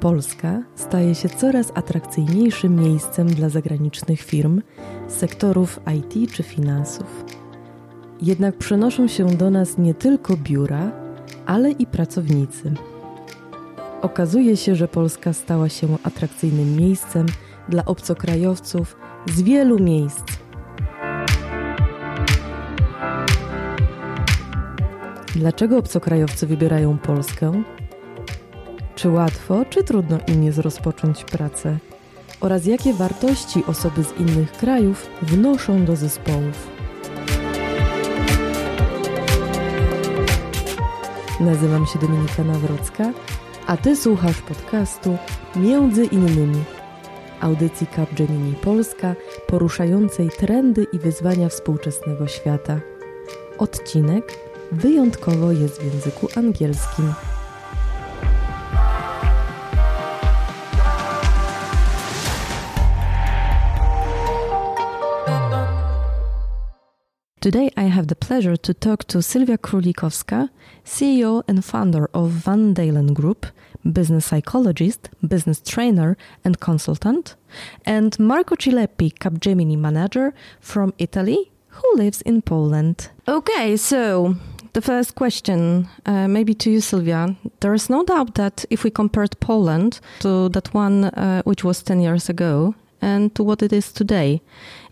Polska staje się coraz atrakcyjniejszym miejscem dla zagranicznych firm sektorów IT czy finansów. Jednak przenoszą się do nas nie tylko biura, ale i pracownicy. Okazuje się, że Polska stała się atrakcyjnym miejscem dla obcokrajowców z wielu miejsc. Dlaczego obcokrajowcy wybierają Polskę? Czy łatwo, czy trudno im jest rozpocząć pracę? Oraz jakie wartości osoby z innych krajów wnoszą do zespołów? Nazywam się Dominika Nawrocka, a Ty słuchasz podcastu Między innymi audycji Capgemini Polska poruszającej trendy i wyzwania współczesnego świata. Odcinek wyjątkowo jest w języku angielskim. Today I have the pleasure to talk to Sylwia Królikowska, CEO and founder of Van Dalen Group, business psychologist, business trainer and consultant, and Marco Cileppi, Capgemini manager from Italy, who lives in Poland. Okay, so the first question, uh, maybe to you, Sylvia. There is no doubt that if we compared Poland to that one uh, which was 10 years ago and to what it is today,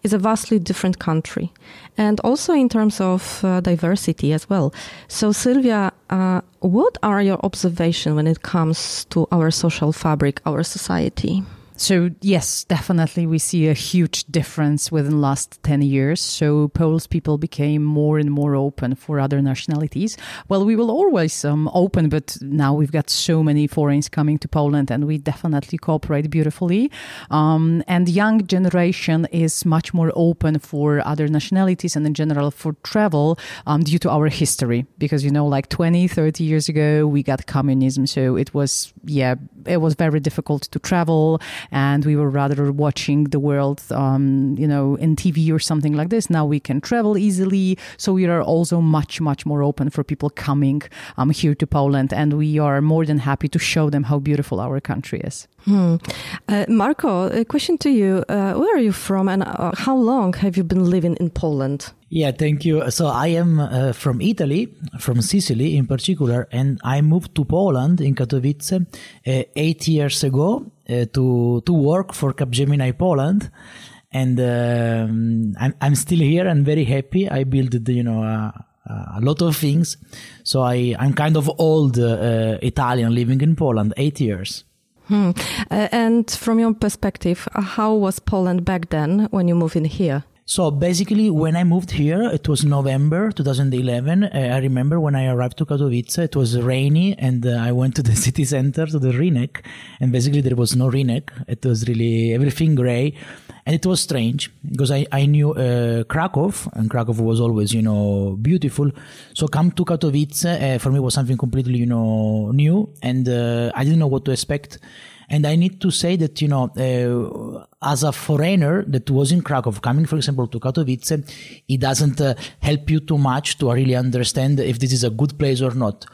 is a vastly different country. And also in terms of uh, diversity as well. So, Sylvia, uh, what are your observations when it comes to our social fabric, our society? So yes, definitely we see a huge difference within last 10 years. So Polish people became more and more open for other nationalities. Well, we will always um, open, but now we've got so many foreigners coming to Poland and we definitely cooperate beautifully. Um, and young generation is much more open for other nationalities and in general for travel um, due to our history. Because, you know, like 20, 30 years ago, we got communism. So it was, yeah, it was very difficult to travel and we were rather watching the world, um, you know, in TV or something like this. Now we can travel easily, so we are also much, much more open for people coming um, here to Poland, and we are more than happy to show them how beautiful our country is. Hmm. Uh, Marco, a question to you. Uh, where are you from and uh, how long have you been living in Poland? Yeah, thank you. So I am uh, from Italy, from Sicily in particular, and I moved to Poland in Katowice uh, eight years ago to to work for Capgemini Poland. And um, I'm, I'm still here and very happy. I built, you know, a lot of things. So I, I'm kind of old Italian living in Poland, eight years. Hmm. Uh, and from your perspective, uh, how was Poland back then when you moved in here? So basically, when I moved here, it was November 2011. Uh, I remember when I arrived to Katowice, it was rainy, and uh, I went to the city center to the Rynek, and basically there was no Rynek. It was really everything gray, and it was strange because I I knew uh, Krakow, and Krakow was always you know beautiful. So come to Katowice uh, for me was something completely you know new, and uh, I didn't know what to expect. And I need to say that, you know, uh, as a foreigner that was in Krakow, coming, for example, to Katowice, it doesn't uh, help you too much to really understand if this is a good place or not.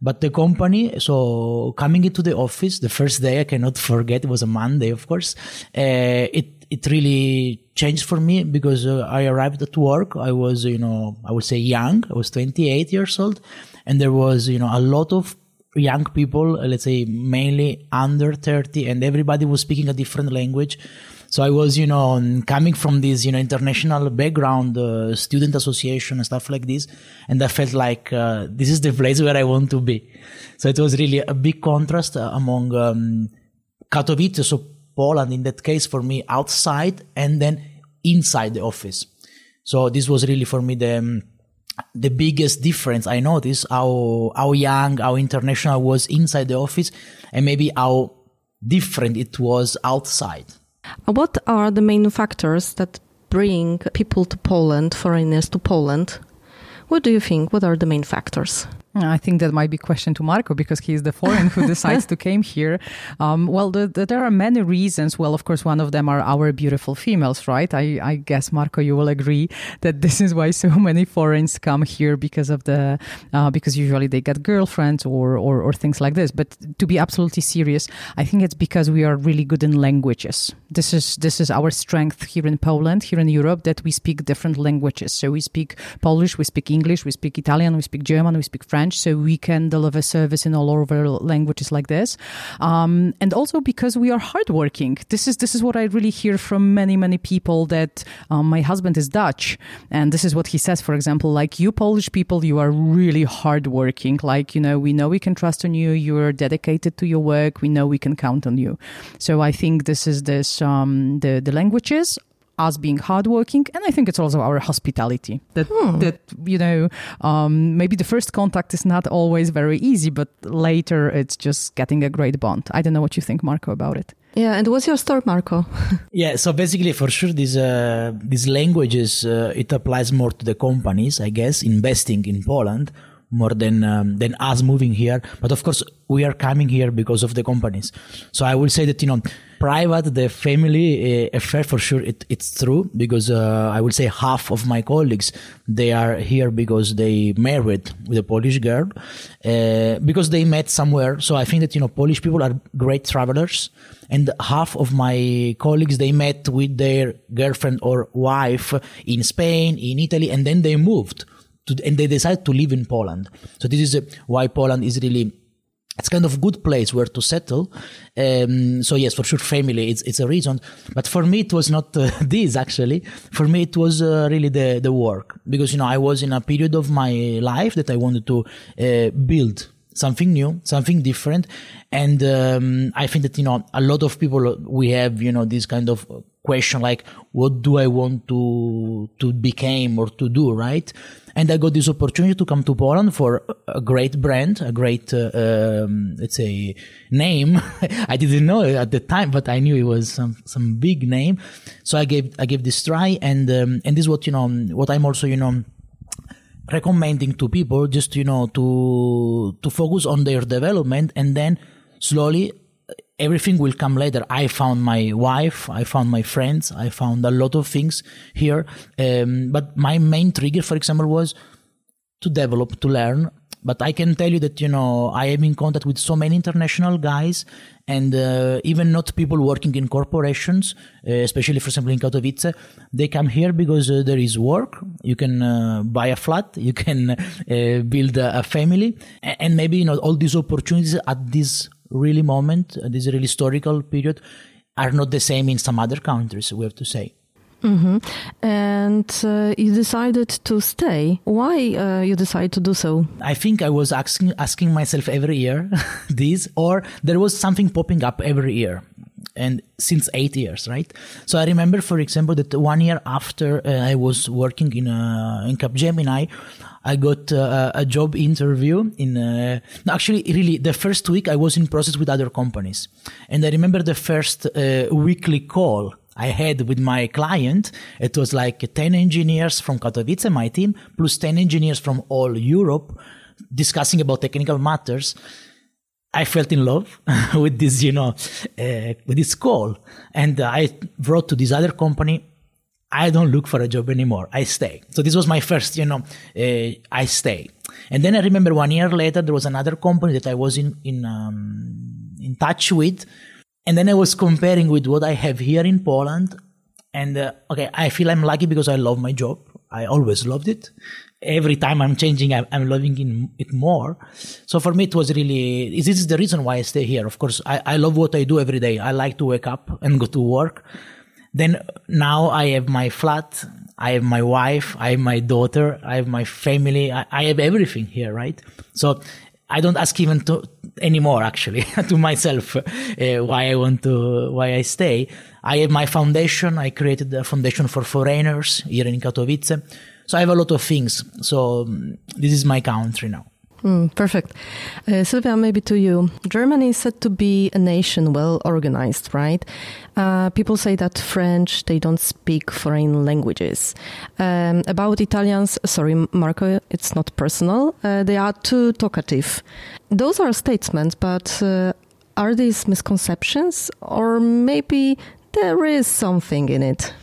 But the company, so coming into the office, the first day I cannot forget, it was a Monday, of course. Uh, it, it really changed for me because uh, I arrived at work. I was, you know, I would say young. I was 28 years old and there was, you know, a lot of young people, uh, let's say mainly under 30, and everybody was speaking a different language. So I was, you know, coming from this, you know, international background, uh, student association and stuff like this. And I felt like, uh, this is the place where I want to be. So it was really a big contrast uh, among, um, Katowice, so Poland in that case for me outside and then inside the office. So this was really for me the, um, the biggest difference I noticed how how young, how international was inside the office, and maybe how different it was outside. What are the main factors that bring people to Poland, foreigners to Poland? What do you think? What are the main factors? I think that might be a question to Marco because he is the foreign who decides to came here. Um, well, the, the, there are many reasons. Well, of course, one of them are our beautiful females, right? I, I guess Marco, you will agree that this is why so many foreigners come here because of the uh, because usually they get girlfriends or, or or things like this. But to be absolutely serious, I think it's because we are really good in languages. This is this is our strength here in Poland, here in Europe, that we speak different languages. So we speak Polish, we speak English, we speak Italian, we speak German, we speak French French, so we can deliver service in all over languages like this. Um, and also because we are hardworking. This is this is what I really hear from many many people that um, my husband is Dutch, and this is what he says. For example, like you Polish people, you are really hardworking. Like you know, we know we can trust on you. You are dedicated to your work. We know we can count on you. So I think this is this um, the the languages us being hardworking, and I think it's also our hospitality. That hmm. that you know, um, maybe the first contact is not always very easy, but later it's just getting a great bond. I don't know what you think, Marco, about it. Yeah, and what's your story, Marco? yeah, so basically, for sure, these uh, these languages uh, it applies more to the companies, I guess, investing in Poland more than um, than us moving here. But of course, we are coming here because of the companies. So I will say that you know, private, the family uh, affair for sure, it, it's true because uh, I will say half of my colleagues they are here because they married with a Polish girl uh, because they met somewhere. So I think that you know, Polish people are great travelers, and half of my colleagues they met with their girlfriend or wife in Spain, in Italy, and then they moved to, and they decide to live in Poland. So this is uh, why Poland is really it's kind of a good place where to settle. Um, so yes, for sure, family it's it's a reason. But for me, it was not uh, this actually. For me, it was uh, really the the work because you know I was in a period of my life that I wanted to uh, build something new, something different, and um, I think that you know a lot of people we have you know this kind of question like what do I want to to become or to do right and I got this opportunity to come to Poland for a great brand, a great, uh, um, let's say, name. I didn't know it at the time, but I knew it was some some big name. So I gave I gave this try, and um, and this is what you know what I'm also you know recommending to people just you know to to focus on their development and then slowly everything will come later. I found my wife, I found my friends, I found a lot of things here. Um, but my main trigger, for example, was to develop, to learn. But I can tell you that, you know, I am in contact with so many international guys and uh, even not people working in corporations, uh, especially, for example, in Katowice. They come here because uh, there is work. You can uh, buy a flat, you can uh, build a, a family, and maybe, you know, all these opportunities at this really moment, uh, this really historical period, are not the same in some other countries, we have to say. Mm-hmm. And uh, you decided to stay. Why uh, you decided to do so? I think I was asking asking myself every year this, or there was something popping up every year, and since eight years, right? So I remember, for example, that one year after uh, I was working in uh, in Capgemini, I got uh, a job interview in, uh, actually, really, the first week I was in process with other companies. And I remember the first uh, weekly call I had with my client. It was like 10 engineers from Katowice, my team, plus 10 engineers from all Europe discussing about technical matters. I felt in love with this, you know, uh, with this call. And I wrote to this other company, I don't look for a job anymore. I stay. So this was my first, you know, uh, I stay. And then I remember one year later, there was another company that I was in, in, um, in touch with. And then I was comparing with what I have here in Poland. And, uh, okay, I feel I'm lucky because I love my job. I always loved it. Every time I'm changing, I'm, I'm loving it more. So for me, it was really, this is the reason why I stay here. Of course, I, I love what I do every day. I like to wake up and go to work then now I have my flat, I have my wife, I have my daughter, I have my family, I, I have everything here, right? So I don't ask even to anymore actually to myself uh, why I want to why I stay. I have my foundation. I created a foundation for foreigners here in Katowice. So I have a lot of things. So um, this is my country now. Mm, perfect. Uh, Sylvia, maybe to you. Germany is said to be a nation well organized, right? Uh, people say that French, they don't speak foreign languages. Um, about Italians, sorry, Marco, it's not personal. Uh, they are too talkative. Those are statements, but uh, are these misconceptions? Or maybe there is something in it?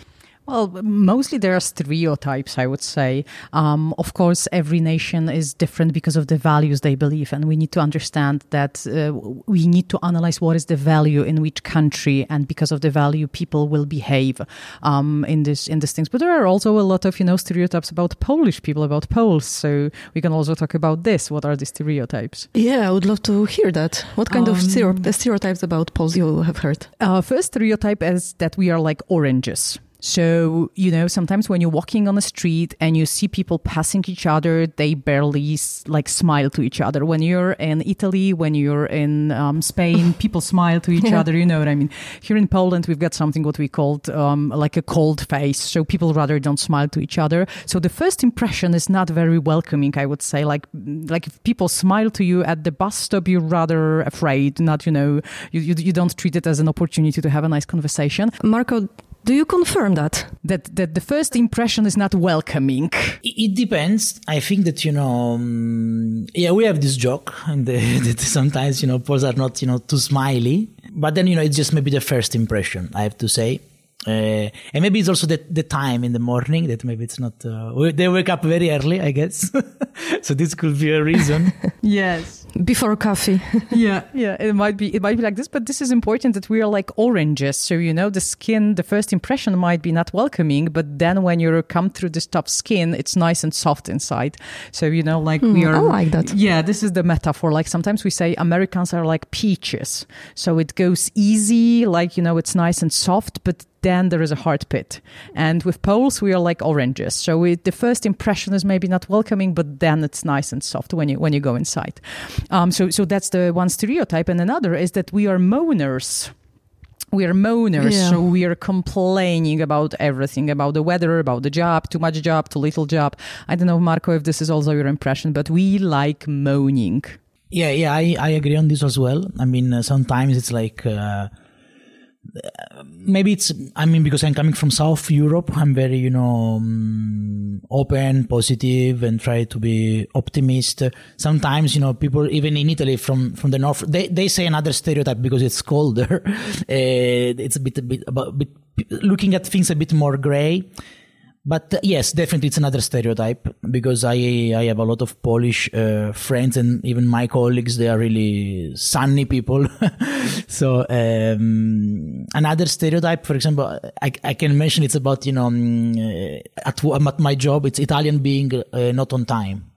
Well, mostly there are stereotypes, I would say. Um, of course, every nation is different because of the values they believe, and we need to understand that uh, we need to analyze what is the value in which country, and because of the value, people will behave um, in this in these things. But there are also a lot of you know stereotypes about Polish people, about Poles. So we can also talk about this. What are the stereotypes? Yeah, I would love to hear that. What kind um, of stereotypes about Poles you have heard? Uh, first stereotype is that we are like oranges. So, you know, sometimes when you're walking on the street and you see people passing each other, they barely like smile to each other. When you're in Italy, when you're in um, Spain, people smile to each yeah. other. You know what I mean? Here in Poland, we've got something what we called um, like a cold face. So people rather don't smile to each other. So the first impression is not very welcoming, I would say. Like, like if people smile to you at the bus stop, you're rather afraid, not, you know, you, you, you don't treat it as an opportunity to have a nice conversation. Marco, do you confirm that? That that the first impression is not welcoming. It depends. I think that you know, um, yeah, we have this joke, and that sometimes you know, Poles are not you know too smiley. But then you know, it's just maybe the first impression. I have to say. Uh, and maybe it's also the, the time in the morning that maybe it's not uh, they wake up very early i guess so this could be a reason yes before coffee. Yeah. Yeah it might be it might be like this but this is important that we are like oranges. So you know the skin the first impression might be not welcoming but then when you come through this tough skin it's nice and soft inside. So you know like mm, we are I like that. Yeah this is the metaphor. Like sometimes we say americans are like peaches. So it goes easy like you know it's nice and soft but then there is a hard pit. And with Poles, we are like oranges. So we, the first impression is maybe not welcoming, but then it's nice and soft when you when you go inside. Um, so so that's the one stereotype, and another is that we are moaners we are moaners yeah. so we are complaining about everything about the weather about the job too much job too little job i don't know marco if this is also your impression but we like moaning yeah yeah i, I agree on this as well i mean uh, sometimes it's like uh, maybe it's i mean because i'm coming from south europe i'm very you know um, open positive and try to be optimist. Sometimes you know people even in italy from from the north they, they say another stereotype because it's colder. Uh, it's a bit a bit about bit, looking at things a bit more gray but uh, yes, definitely it's another stereotype because I I have a lot of Polish uh, friends and even my colleagues. They are really sunny people. so um, another stereotype, for example, I, I can mention it's about you know um, at, at my job it's Italian being uh, not on time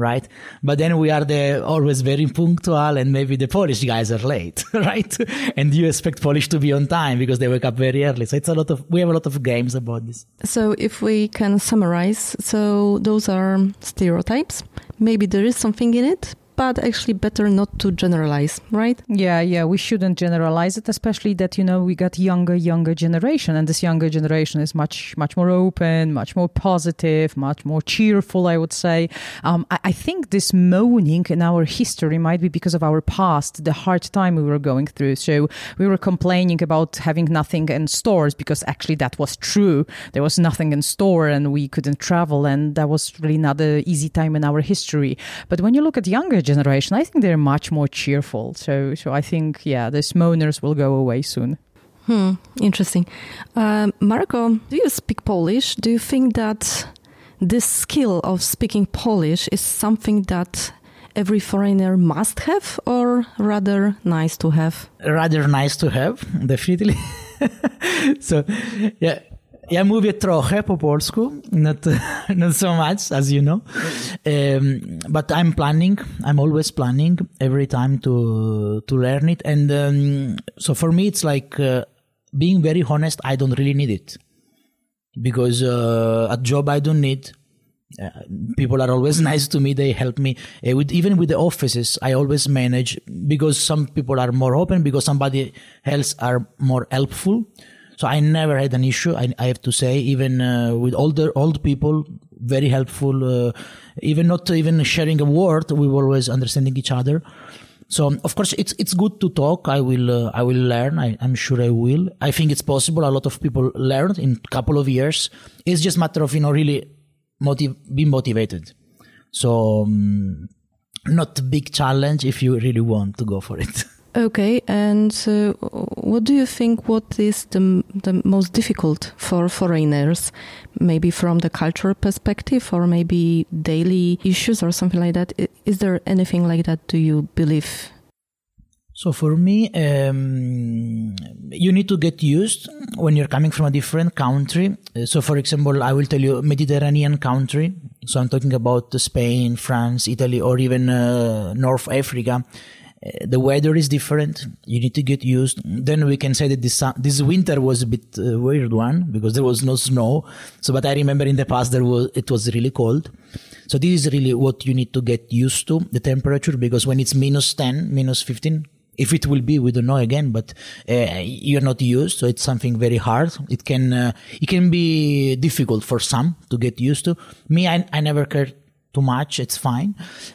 right? But then we are the always very punctual, and maybe the Polish guys are late, right? and you expect Polish to be on time because they wake up very early. So it's a lot of we have a lot of games about this. So if we can summarize, so those are stereotypes. Maybe there is something in it, but actually better not to generalize, right? Yeah, yeah, we shouldn't generalize it, especially that, you know, we got younger, younger generation, and this younger generation is much, much more open, much more positive, much more cheerful, I would say. Um, I, I think this moaning in our history might be because of our past, the hard time we were going through. So we were complaining about having nothing in stores because actually that was true. There was nothing in store and we couldn't travel, and that was really not an easy time in our history. But when you look at younger generation, I think they're much more cheerful. So, so I think, yeah, the moaners will go away soon. Hmm, interesting. Uh, Marco, do you speak Polish? Do you think that this skill of speaking Polish is something that every foreigner must have, or rather nice to have? Rather nice to have, definitely. so, yeah, Ja mówię trochę po polsku, not, not so much, as you know. Um, but I'm planning, I'm always planning every time to, to learn it. And um, so for me, it's like uh, being very honest, I don't really need it. Because uh, a job I don't need, uh, people are always nice to me they help me uh, with even with the offices i always manage because some people are more open because somebody else are more helpful so I never had an issue. I, I have to say, even uh, with older old people, very helpful. Uh, even not even sharing a word, we were always understanding each other. So of course it's it's good to talk. I will uh, I will learn. I, am sure I will. I think it's possible. A lot of people learn in a couple of years. It's just matter of you know really motive be motivated. So um, not a big challenge if you really want to go for it. Okay, and uh, what do you think? What is the the most difficult for foreigners? Maybe from the cultural perspective, or maybe daily issues, or something like that. Is there anything like that? Do you believe? So for me, um, you need to get used when you're coming from a different country. So for example, I will tell you Mediterranean country. So I'm talking about Spain, France, Italy, or even uh, North Africa the weather is different. You need to get used. Then we can say that this this winter was a bit uh, weird one because there was no snow. So, but I remember in the past there was it was really cold. So this is really what you need to get used to the temperature because when it's minus ten, minus fifteen, if it will be, we don't know again. But uh, you're not used, so it's something very hard. It can uh, it can be difficult for some to get used to. Me, I, I never cared too much, it's fine.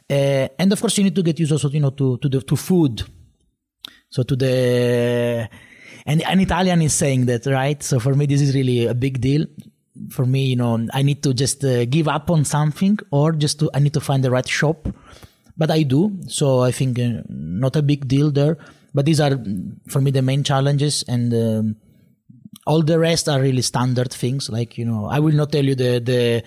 Uh, and of course, you need to get used also, you know, to, to the, to food. So to the, and an Italian is saying that, right? So for me, this is really a big deal. For me, you know, I need to just uh, give up on something or just to, I need to find the right shop. But I do. So I think uh, not a big deal there. But these are, for me, the main challenges. And, um, all the rest are really standard things. Like, you know, I will not tell you the, the,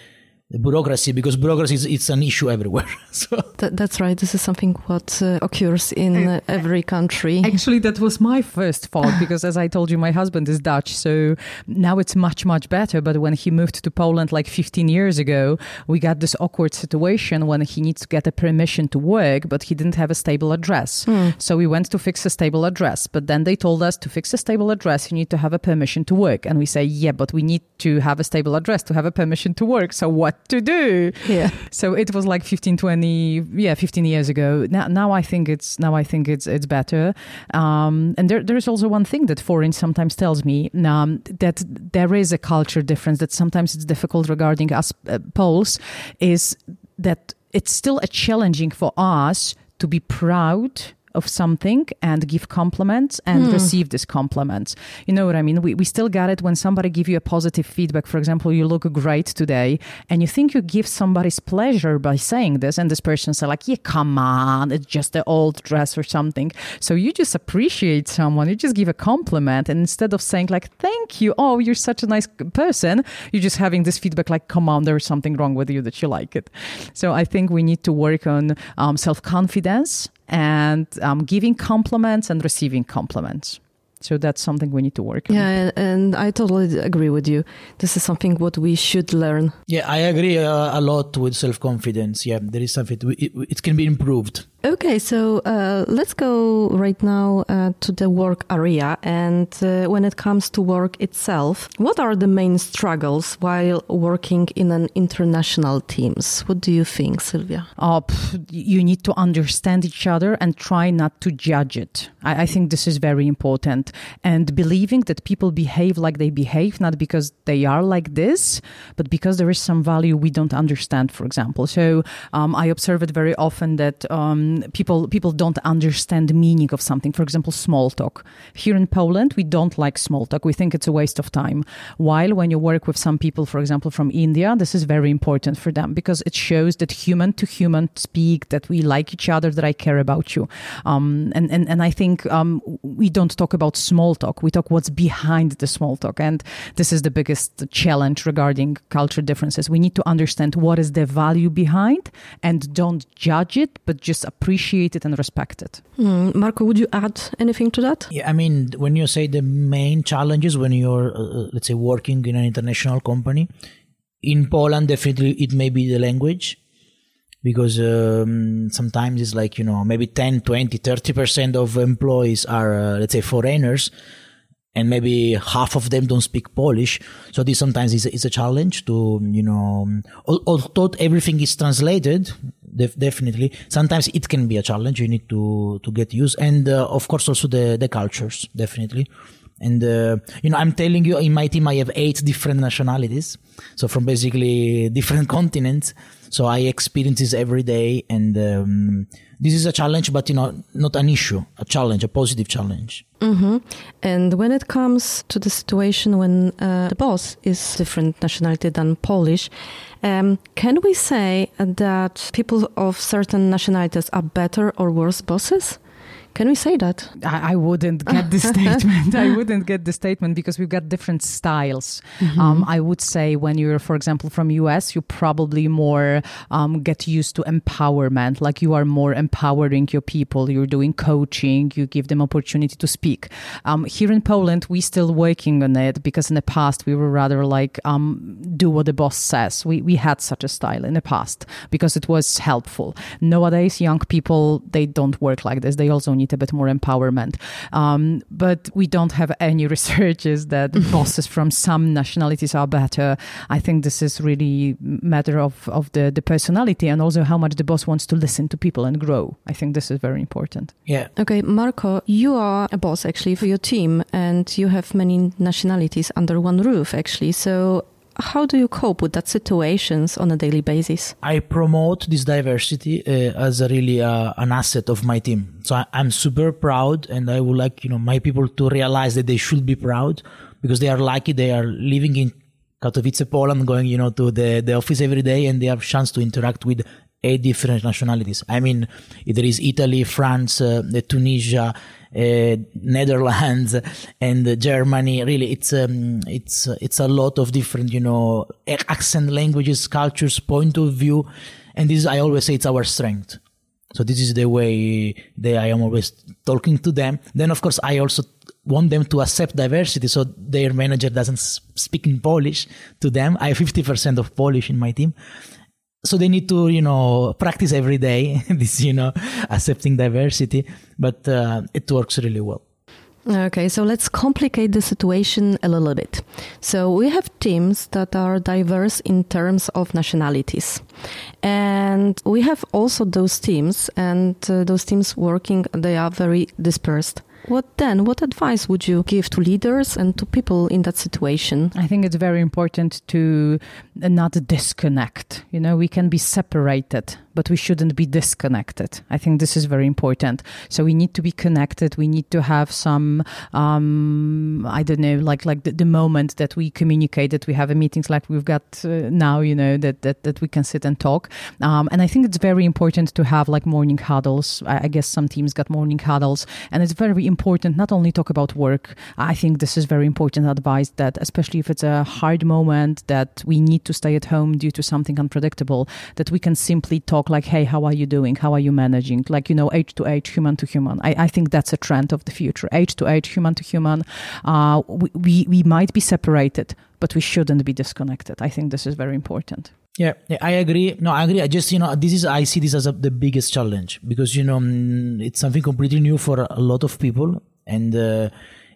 the bureaucracy because bureaucracy is it's an issue everywhere. So Th- that's right. This is something what uh, occurs in uh, every country. Actually that was my first thought because as i told you my husband is dutch so now it's much much better. But when he moved to poland like 15 years ago we got this awkward situation when he needs to get a permission to work but he didn't have a stable address. Hmm. so we went to fix a stable address but then they told us to fix a stable address you need to have a permission to work. And we say yeah but we need to have a stable address to have a permission to work. So what to do. Yeah. So it was like 15, 20, yeah, 15 years ago. Now, now I think it's, now I think it's, it's better. Um, and there, there's also one thing that foreign sometimes tells me um, that there is a culture difference that sometimes it's difficult regarding us uh, Poles is that it's still a challenging for us to be proud of something and give compliments and hmm. receive these compliments. You know what I mean? We, we still got it when somebody give you a positive feedback. For example, you look great today and you think you give somebody's pleasure by saying this and this person say like, yeah, come on, it's just an old dress or something. So you just appreciate someone. You just give a compliment. And instead of saying like, thank you, oh, you're such a nice person, you're just having this feedback like, come on, there's something wrong with you that you like it. So I think we need to work on um, self-confidence and um, giving compliments and receiving compliments. So that's something we need to work on. Yeah, and I totally agree with you. This is something what we should learn. Yeah, I agree uh, a lot with self confidence. Yeah, there is something it, it can be improved. Okay, so uh, let's go right now uh, to the work area. And uh, when it comes to work itself, what are the main struggles while working in an international teams? What do you think, Sylvia? Oh, you need to understand each other and try not to judge it. I, I think this is very important. And believing that people behave like they behave, not because they are like this, but because there is some value we don't understand, for example. So um, I observe it very often that. Um, people people don't understand the meaning of something. For example, small talk. Here in Poland, we don't like small talk. We think it's a waste of time. While when you work with some people, for example, from India, this is very important for them because it shows that human to human speak, that we like each other, that I care about you. Um, and, and and I think um, we don't talk about small talk. We talk what's behind the small talk, and this is the biggest challenge regarding culture differences. We need to understand what is the value behind, and don't judge it, but just appreciated and respected. Mm, Marco, would you add anything to that? Yeah, I mean, when you say the main challenges when you're, uh, uh, let's say, working in an international company, in Poland, definitely it may be the language because um, sometimes it's like, you know, maybe 10, 20, 30% of employees are, uh, let's say, foreigners and maybe half of them don't speak Polish. So this sometimes is, is a challenge to, you know, although everything is translated, def- definitely, sometimes it can be a challenge. You need to, to get used. And, uh, of course, also the, the cultures, definitely. And uh, you know, I'm telling you, in my team, I have eight different nationalities, so from basically different continents. So I experience this every day, and um, this is a challenge, but you know, not an issue, a challenge, a positive challenge. Mm-hmm. And when it comes to the situation when uh, the boss is different nationality than Polish, um, can we say that people of certain nationalities are better or worse bosses? Can we say that? I, I wouldn't get the statement. I wouldn't get the statement because we've got different styles. Mm-hmm. Um, I would say when you're, for example, from US, you probably more um, get used to empowerment. Like you are more empowering your people. You're doing coaching. You give them opportunity to speak. Um, here in Poland, we're still working on it because in the past we were rather like um, do what the boss says. We we had such a style in the past because it was helpful. Nowadays, young people they don't work like this. They also need need a bit more empowerment. Um, but we don't have any researches that bosses from some nationalities are better. I think this is really matter of, of the, the personality and also how much the boss wants to listen to people and grow. I think this is very important. Yeah. Okay, Marco, you are a boss actually for your team and you have many nationalities under one roof actually. So how do you cope with that situations on a daily basis? I promote this diversity uh, as a really uh, an asset of my team. So I, am super proud, and I would like you know my people to realize that they should be proud because they are lucky they are living in Katowice, Poland, going you know to the the office every day, and they have chance to interact with eight different nationalities. I mean, there is Italy, France, uh, Tunisia, Netherlands and Germany. Really, it's um, it's it's a lot of different, you know, accent, languages, cultures, point of view, and this I always say it's our strength. So this is the way that I am always talking to them. Then, of course, I also want them to accept diversity. So their manager doesn't speak in Polish to them. I have 50% of Polish in my team so they need to you know practice every day this you know accepting diversity but uh, it works really well Okay, so let's complicate the situation a little bit. So we have teams that are diverse in terms of nationalities. And we have also those teams, and uh, those teams working, they are very dispersed. What then? What advice would you give to leaders and to people in that situation? I think it's very important to not disconnect. You know, we can be separated but we shouldn't be disconnected. I think this is very important. So we need to be connected. We need to have some, um, I don't know, like like the, the, moment that we communicate, that we have a meetings like we've got uh, now. You know that that that we can sit and talk. Um, and I think it's very important to have like morning huddles. I, I guess some teams got morning huddles, and it's very important not only talk about work. I think this is very important advice that especially if it's a hard moment that we need to stay at home due to something unpredictable, that we can simply talk like, hey, how are you doing? How are you managing? Like, you know, age to age, human to human. I, I think that's a trend of the future. Age to age, human to human. Uh, we, we, we might be separated, but we shouldn't be disconnected. I think this is very important. Yeah, yeah, I agree. No, I agree. I just, you know, this is, I see this as a, the biggest challenge because, you know, mm, it's something completely new for a lot of people. And, uh,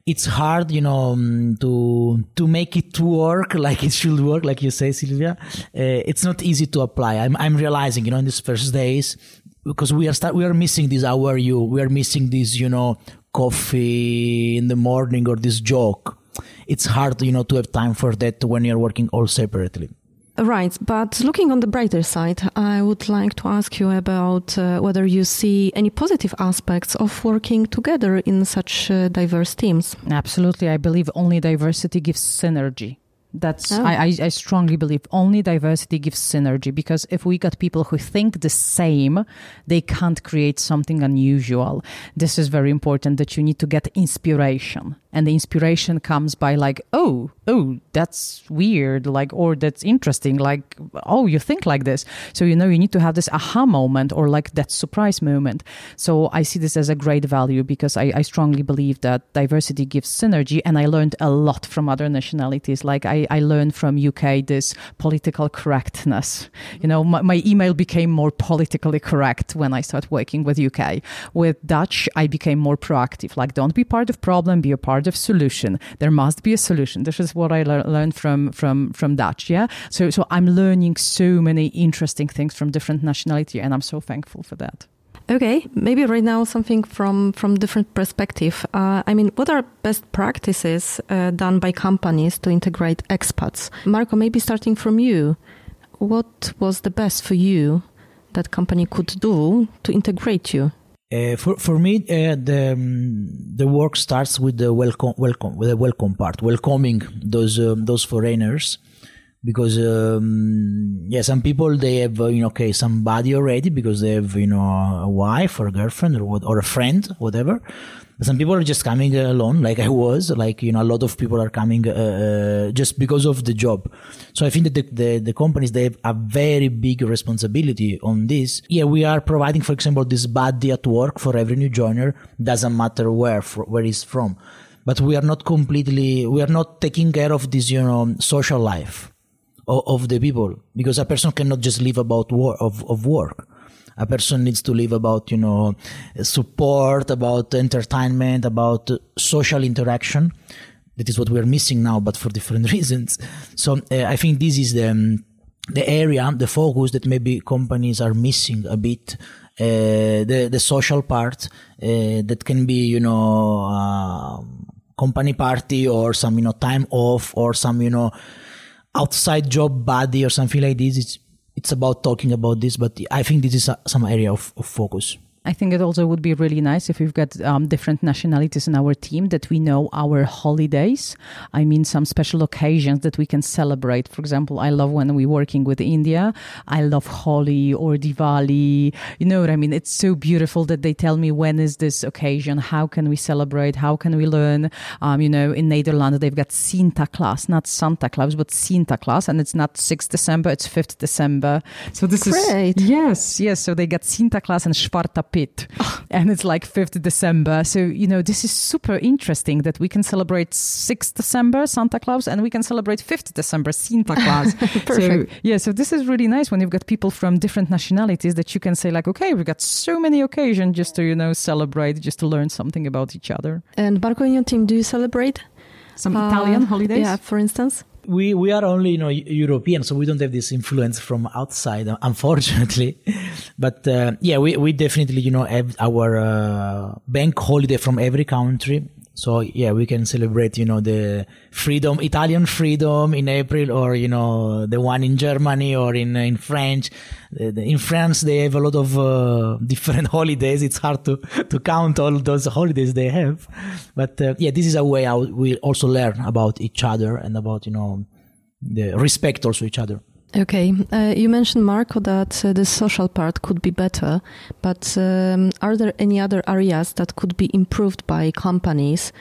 it's hard, you know, um, to to make it work like it should work, like you say, Sylvia. Uh, it's not easy to apply. I'm I'm realizing, you know, in these first days because we are start we are missing this. How are you? We are missing this, you know, coffee in the morning or this joke. It's hard, you know, to have time for that when you're working all separately. Right, but looking on the brighter side, I would like to ask you about uh, whether you see any positive aspects of working together in such uh, diverse teams. Absolutely. I believe only diversity gives synergy. That's oh. I, I strongly believe only diversity gives synergy because if we got people who think the same, they can't create something unusual. This is very important that you need to get inspiration and the inspiration comes by like oh oh that's weird like or that's interesting like oh you think like this. So you know you need to have this aha moment or like that surprise moment. So i see this as a great value because i, I strongly believe that diversity gives synergy and i learned a lot from other nationalities. Like i, I learned from uk this political correctness. You know my, my email became more politically correct when i started working with uk with dutch i became more proactive. Like don't be part of problem be a part of solution. There must be a solution. This is what I le- learned from from from Dutch. Yeah. So so I'm learning so many interesting things from different nationality, and I'm so thankful for that. Okay, maybe right now something from from different perspective. Uh, I mean, what are best practices uh, done by companies to integrate expats? Marco, maybe starting from you, what was the best for you that company could do to integrate you? Uh, for for me, uh, the um, the work starts with the welcome welcome with the welcome part, welcoming those um, those foreigners. Because um, yeah some people they have uh, you know okay somebody already because they have you know a wife or a girlfriend or what or a friend whatever some people are just coming alone like i was like you know a lot of people are coming uh, uh, just because of the job. So i think that the, the, the, companies they have a very big responsibility on this. Yeah we are providing for example this buddy at work for every new joiner doesn't matter where for, where he's from. But we are not completely we are not taking care of this you know social life of, of the people because a person cannot just live about work of, of work a person needs to live about you know support about entertainment about social interaction that is what we're missing now but for different reasons so uh, i think this is the um, the area the focus that maybe companies are missing a bit uh, the the social part uh, that can be you know uh, company party or some you know time off or some you know outside job buddy or something like this. It's it's about talking about this, but I think this is a, some area of, of focus. I think it also would be really nice if we've got um, different nationalities in our team that we know our holidays. I mean, some special occasions that we can celebrate. For example, I love when we're working with India. I love Holi or Diwali. You know what I mean? It's so beautiful that they tell me when is this occasion? How can we celebrate? How can we learn? Um, you know, in Netherlands, they've got Sinterklaas, not Santa Claus, but Sinterklaas. And it's not 6th December, it's 5th December. So this is Great. is. Yes, yes. So they got Sinterklaas and Zwarte Piet and it's like 5th December. So, you know, this is super interesting that we can celebrate 6th December, Santa Claus, and we can celebrate 5th December, Santa Claus. Perfect. So, yeah, so this is really nice when you've got people from different nationalities that you can say, like, okay, we've got so many occasions just to, you know, celebrate, just to learn something about each other. And Marco, in your team, do you celebrate? Some uh, Italian holidays? Yeah, for instance we we are only you know European, so we don't have this influence from outside, unfortunately. but uh, yeah, we we definitely you know have our uh, bank holiday from every country. So yeah, we can celebrate, you know, the freedom, Italian freedom in April, or you know, the one in Germany or in in French. In France, they have a lot of uh, different holidays. It's hard to to count all those holidays they have, but uh, yeah, this is a way how we also learn about each other and about you know the respect also each other. Okay, uh, you mentioned Marco that uh, the social part could be better, but um, are there any other areas that could be improved by companies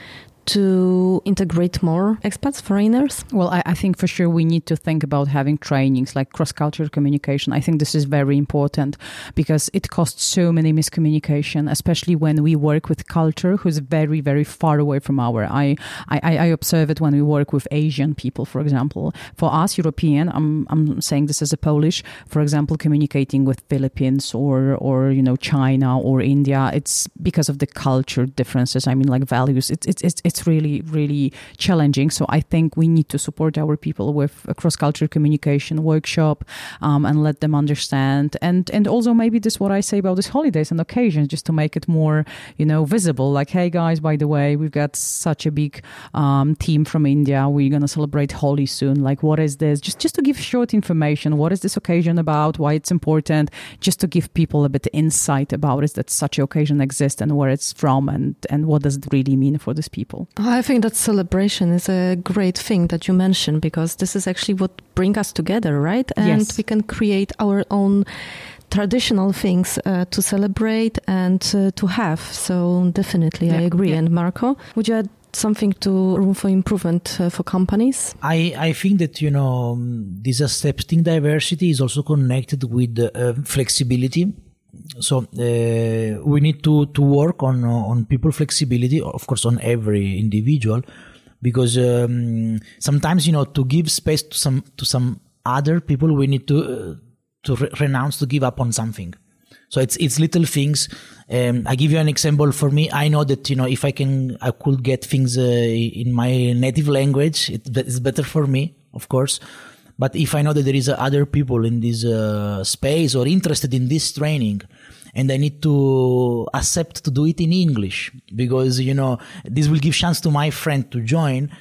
to integrate more expats, foreigners? Well, I, I, think for sure we need to think about having trainings like cross cultural communication. I think this is very important because it costs so many miscommunication, especially when we work with culture who's very, very far away from our. I, I, I observe it when we work with Asian people, for example. For us, European, I'm, I'm saying this as a Polish, for example, communicating with Philippines or, or, you know, China or India, it's because of the culture differences. I mean, like values. It's, it's, it's, it's really, really challenging. So I think we need to support our people with a cross cultural communication workshop um, and let them understand. And and also maybe this what I say about these holidays and occasions, just to make it more, you know, visible. Like, hey guys, by the way, we've got such a big um, team from India. We're gonna celebrate Holi soon. Like, what is this? Just just to give short information. What is this occasion about? Why it's important? Just to give people a bit of insight about it that such an occasion exists and where it's from and and what does it really mean for these people. I think that celebration is a great thing that you mentioned because this is actually what brings us together, right? And yes. we can create our own traditional things uh, to celebrate and uh, to have. So definitely, yeah. I agree. Yeah. And Marco, would you add something to room for improvement uh, for companies? I, I think that, you know, this accepting diversity is also connected with uh, flexibility so uh, we need to to work on on people flexibility of course on every individual because um, sometimes you know to give space to some to some other people we need to uh, to re- renounce to give up on something. So it's it's little things. Um, i give you an example. For me i know that you know if i can i could get things uh, in my native language it, it's better for me of course but if I know that there is uh, other people in this uh, space or interested in this training, and I need to accept to do it in English because, you know, this will give chance to my friend to join.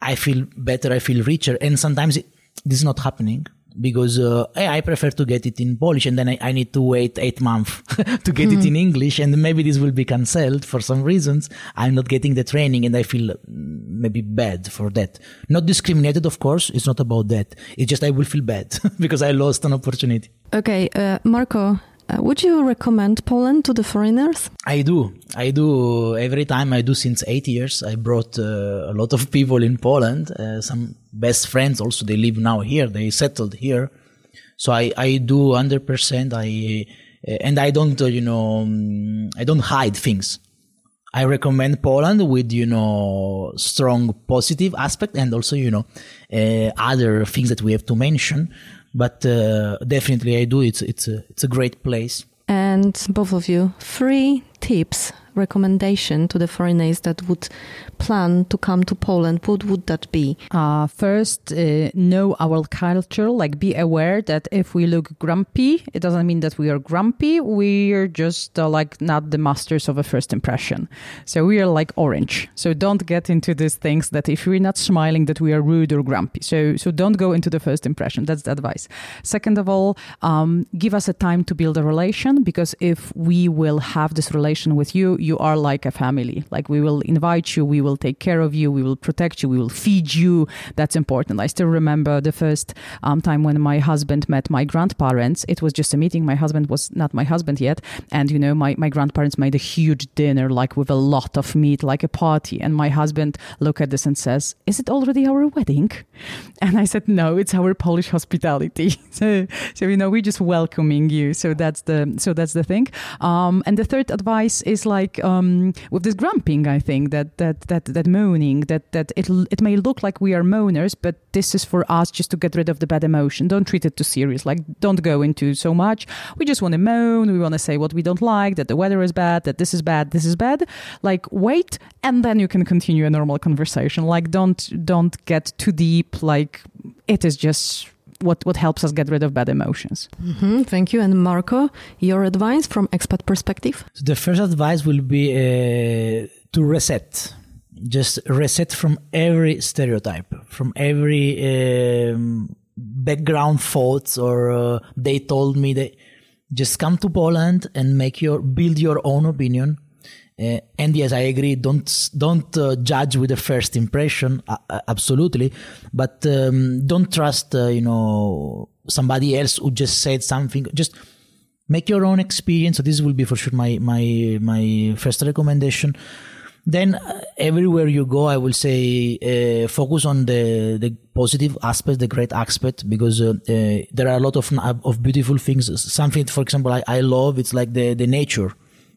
I feel better. I feel richer. And sometimes it, this is not happening because uh, I prefer to get it in Polish and then I, I need to wait eight months to get mm. it in English and maybe this will be cancelled for some reasons. I'm not getting the training and I feel mm, maybe bad for that. Not discriminated, of course. It's not about that. It's just I will feel bad because I lost an opportunity. Okay, uh, Marco, uh, would you recommend Poland to the foreigners? I do. I do. Every time I do since eight years. I brought uh, a lot of people in Poland. Uh, some best friends also. They live now here. They settled here. So I, I do 100%. I, uh, and I don't, uh, you know, um, I don't hide things. I recommend Poland with, you know, strong positive aspect and also, you know, uh, other things that we have to mention but uh, definitely I do. It's it's a it's a great place. And both of you, three tips recommendation to the foreigners that would plan to come to Poland, what would that be? Uh, first, uh, know our culture, like be aware that if we look grumpy, it doesn't mean that we are grumpy. We're just uh, like not the masters of a first impression. So we are like orange. So don't get into these things that if we're not smiling, that we are rude or grumpy. So, so don't go into the first impression. That's the advice. Second of all, um, give us a time to build a relation because if we will have this relation with you, you are like a family. Like we will invite you, we will take care of you, we will protect you, we will feed you. That's important. I still remember the first um, time when my husband met my grandparents. It was just a meeting. My husband was not my husband yet. And, you know, my, my grandparents made a huge dinner, like with a lot of meat, like a party. And my husband looked at this and says, Is it already our wedding? And I said, No, it's our Polish hospitality. so, so, you know, we're just welcoming you. So that's the, so that's the thing. Um, and the third advice is like, um, with this grumping, I think that, that, that that moaning that that it it may look like we are moaners but this is for us just to get rid of the bad emotion. Don't treat it too serious. Like don't go into so much. We just want to moan. We want to say what we don't like that the weather is bad that this is bad this is bad. Like wait and then you can continue a normal conversation. Like don't don't get too deep. Like it is just what what helps us get rid of bad emotions. Mm-hmm, thank you. And Marco, your advice from expat perspective? So the first advice will be uh, to reset just reset from every stereotype, from every um, background thoughts, or uh, they told me that just come to Poland and make your build your own opinion. Uh, and yes, I agree. Don't don't uh, judge with the first impression. Uh, absolutely, but um, don't trust uh, you know somebody else who just said something. Just make your own experience. So this will be for sure my my my first recommendation then uh, everywhere you go i will say uh, focus on the the positive aspect the great aspect because uh, uh there are a lot of of beautiful things something for example i, I love it's like the the nature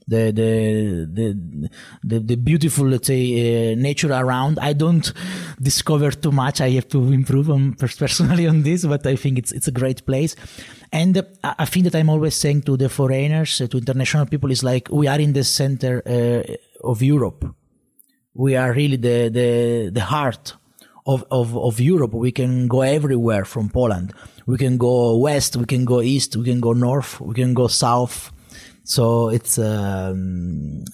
the the the the, the beautiful let's say uh, nature around. I don't discover too much. I have to improve on personally on this but i think it's it's a great place. And uh, i think that i'm always saying to the foreigners to international people is like we are in the center of europe. We are really the the the heart of, of, of Europe. We can go everywhere from Poland. We can go west, we can go east, we can go north, we can go south. So it's um,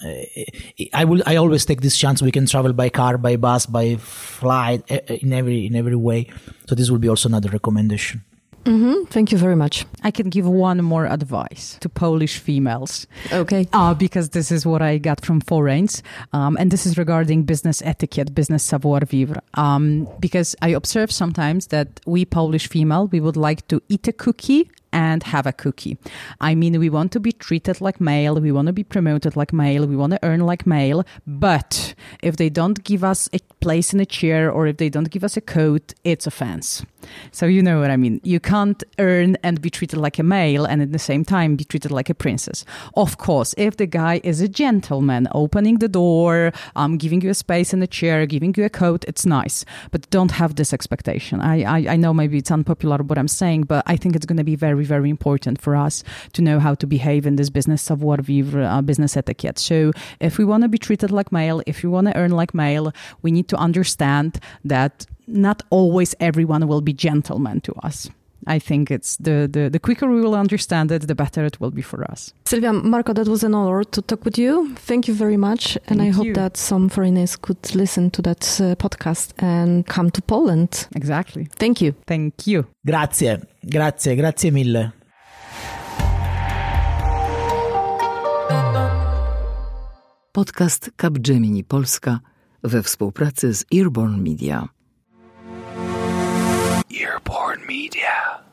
I will I always take this chance. We can travel by car, by bus, by flight, in every in every way. So this will be also another recommendation. Mm-hmm. Thank you very much. I can give one more advice to Polish females. Okay. Uh, because this is what I got from foreigners. Um, and this is regarding business etiquette, business savoir vivre. Um, because I observe sometimes that we Polish female, we would like to eat a cookie and have a cookie. I mean, we want to be treated like male, we want to be promoted like male, we want to earn like male, but if they don't give us a place in a chair or if they don't give us a coat, it's offense. So you know what I mean. You can't earn and be treated like a male and at the same time be treated like a princess. Of course, if the guy is a gentleman, opening the door, um, giving you a space in a chair, giving you a coat, it's nice. But don't have this expectation. I, I, I know maybe it's unpopular what I'm saying, but I think it's going to be very, very important for us to know how to behave in this business savoir vivre, uh, business etiquette. So if we want to be treated like male, if we want to earn like male, we need to understand that not always everyone will be gentleman to us. I think it's the, the, the quicker we will understand it, the better it will be for us. Sylvia, Marco, that was an honor to talk with you. Thank you very much. and I hope that some foreigners could listen to that uh, podcast and come to Poland. Exactly. Thank you. Thank you. Grazie, grazie, grazie mille. Podcast Capgemini Polska we współpracy z Earborn Media. Earborn Media.